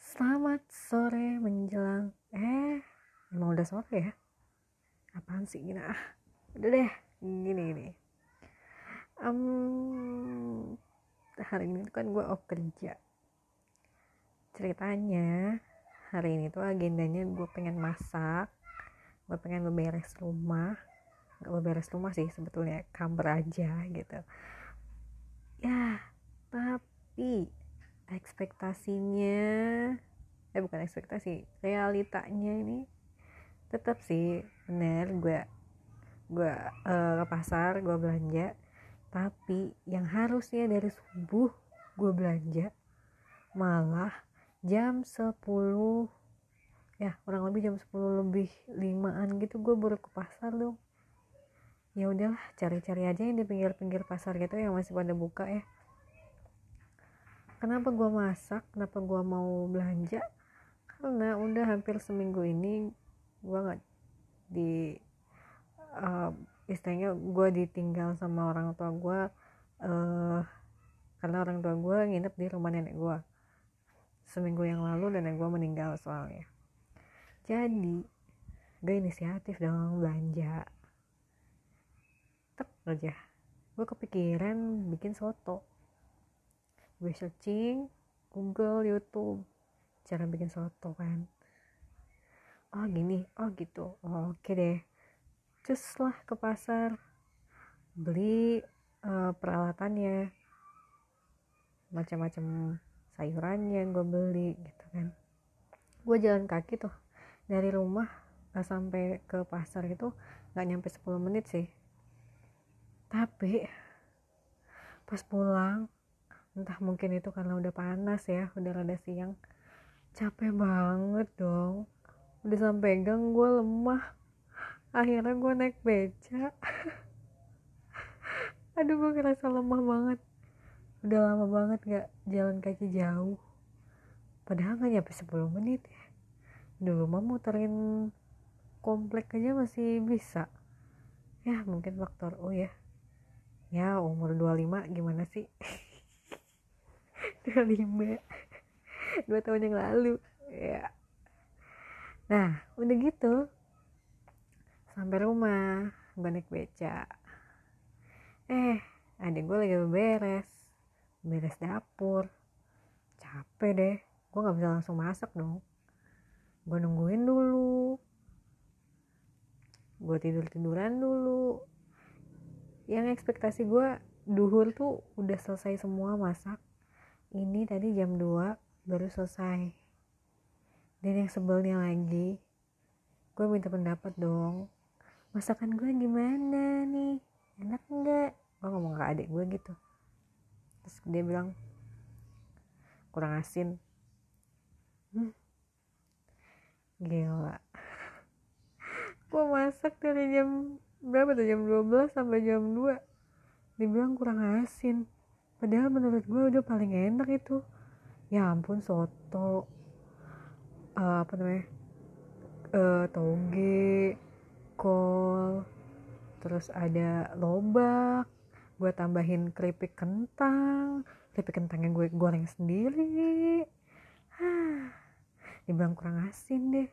Selamat sore menjelang eh emang udah sore ya? Apaan sih gini? Ah udah deh gini gini um, hari ini tuh kan gue off kerja. Ceritanya hari ini tuh agendanya gue pengen masak gue pengen beberes rumah. Nggak beberes rumah sih sebetulnya kamar aja gitu ya tapi ekspektasinya eh bukan ekspektasi realitanya ini tetap sih bener gue gue uh, ke pasar gue belanja tapi yang harusnya dari subuh gue belanja malah jam 10 ya kurang lebih jam 10 lebih limaan gitu gue baru ke pasar dong ya udahlah cari-cari aja yang di pinggir-pinggir pasar gitu yang masih pada buka ya. Kenapa gue masak? Kenapa gue mau belanja? Karena udah hampir seminggu ini gue nggak di uh, istilahnya gue ditinggal sama orang tua gue uh, karena orang tua gue nginep di rumah nenek gue seminggu yang lalu nenek gue meninggal soalnya. Jadi gue inisiatif dong belanja aja. Gue kepikiran bikin soto. Gue searching Google YouTube cara bikin soto kan. Oh gini. Oh gitu. Oh, oke okay deh. Terus lah ke pasar. Beli uh, peralatannya. Macam-macam sayurannya gue beli gitu kan. Gue jalan kaki tuh. Dari rumah sampai ke pasar itu nggak nyampe 10 menit sih tapi pas pulang entah mungkin itu karena udah panas ya udah rada siang capek banget dong. Udah sampai gang gue lemah. Akhirnya gue naik beca. Aduh gue ngerasa lemah banget. Udah lama banget gak jalan kaki jauh. Padahal gak nyampe 10 menit ya. Dulu mah muterin komplek aja masih bisa. Ya mungkin faktor oh ya ya umur 25 gimana sih? 25 dua tahun yang lalu. Ya. Nah udah gitu. Sampai rumah naik beca. Eh adik gue lagi beres. Beres dapur. Capek deh. Gue nggak bisa langsung masak dong. Gue nungguin dulu. Gue tidur tiduran dulu yang ekspektasi gue duhur tuh udah selesai semua masak. Ini tadi jam 2 baru selesai. Dan yang sebelnya lagi gue minta pendapat dong. Masakan gue gimana nih? Enak nggak? Gue ngomong ke adik gue gitu. Terus dia bilang kurang asin. Hmm. gila. Gue masak dari jam berapa tuh jam 12 sampai jam 2 dibilang kurang asin. Padahal menurut gue udah paling enak itu. Ya ampun soto. Uh, apa namanya? Uh, toge kol terus ada lobak. Gue tambahin keripik kentang. Keripik kentang yang gue goreng sendiri. Hah, dibilang kurang asin deh.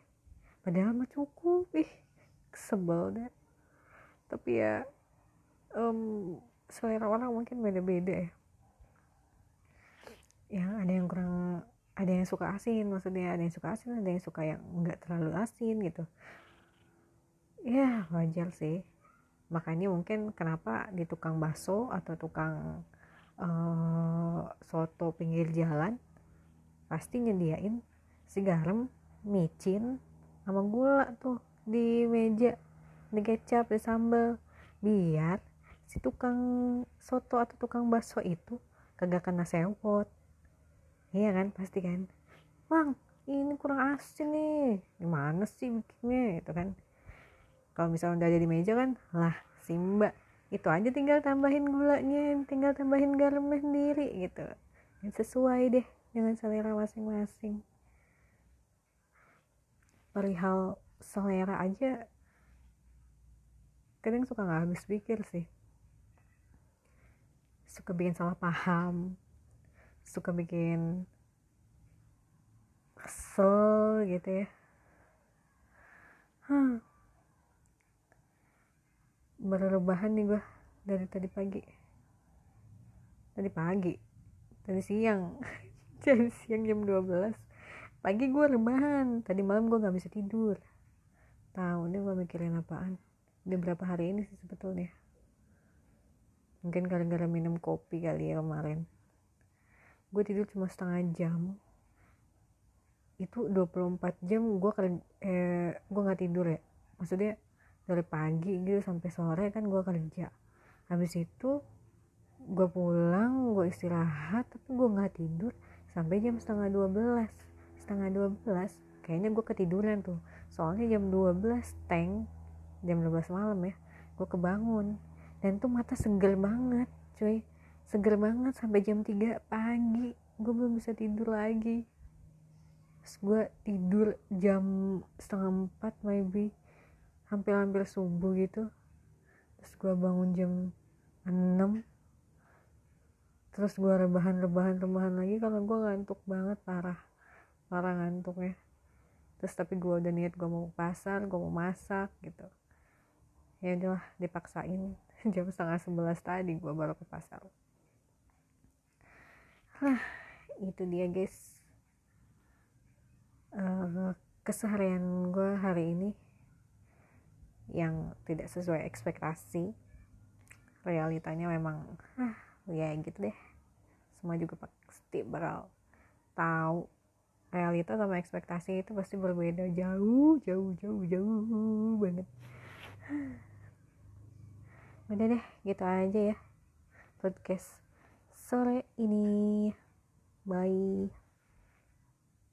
Padahal mah cukup. Ih sebel deh tapi ya um, selera orang mungkin beda-beda ya. Ya ada yang kurang ada yang suka asin maksudnya ada yang suka asin ada yang suka yang nggak terlalu asin gitu. Ya wajar sih. Makanya mungkin kenapa di tukang bakso atau tukang uh, soto pinggir jalan pasti nyediain si garam micin sama gula tuh di meja di kecap di sambal. Biar si tukang soto atau tukang bakso itu kagak kena sewot. Iya kan? Pasti kan? Bang ini kurang asin nih. Gimana sih bikinnya? Itu kan? Kalau misalnya udah ada di meja kan lah simba itu aja tinggal tambahin gulanya tinggal tambahin garamnya sendiri. Gitu. Yang sesuai deh dengan selera masing-masing. Perihal selera aja kadang suka nggak habis pikir sih. Suka bikin salah paham suka bikin kesel gitu ya. Hmm. baru rebahan nih gue dari tadi pagi. Tadi pagi tadi siang. Jam siang jam 12 pagi gue rebahan tadi malam gue gak bisa tidur. Tahu nih gue mikirin apaan udah berapa hari ini sih sebetulnya? Mungkin gara-gara minum kopi kali ya kemarin. Gue tidur cuma setengah jam. Itu 24 jam gue kerja eh, gue nggak tidur ya. Maksudnya dari pagi gitu sampai sore kan gue kerja. Habis itu gue pulang gue istirahat tapi gue nggak tidur sampai jam setengah 12 setengah 12 kayaknya gue ketiduran tuh. Soalnya jam 12 tank jam 12 malam ya gue kebangun. Dan tuh mata seger banget cuy. Seger banget sampai jam 3 pagi gue belum bisa tidur lagi. Terus gue tidur jam setengah 4 maybe. Hampir-hampir subuh gitu. Terus gue bangun jam 6 terus gue rebahan-rebahan rebahan lagi kalau gue ngantuk banget parah. Parah ngantuk ya terus tapi gue udah niat gue mau ke pasar gue mau masak gitu ya udahlah dipaksain. Jam setengah sebelas tadi gue baru ke pasar. Hah, itu dia guys. Uh, keseharian gue hari ini yang tidak sesuai ekspektasi. Realitanya memang ah, ya gitu deh. Semua juga pasti bakal tahu. Realita sama ekspektasi itu pasti berbeda. Jauh jauh jauh jauh banget udah deh gitu aja ya podcast sore ini. Bye.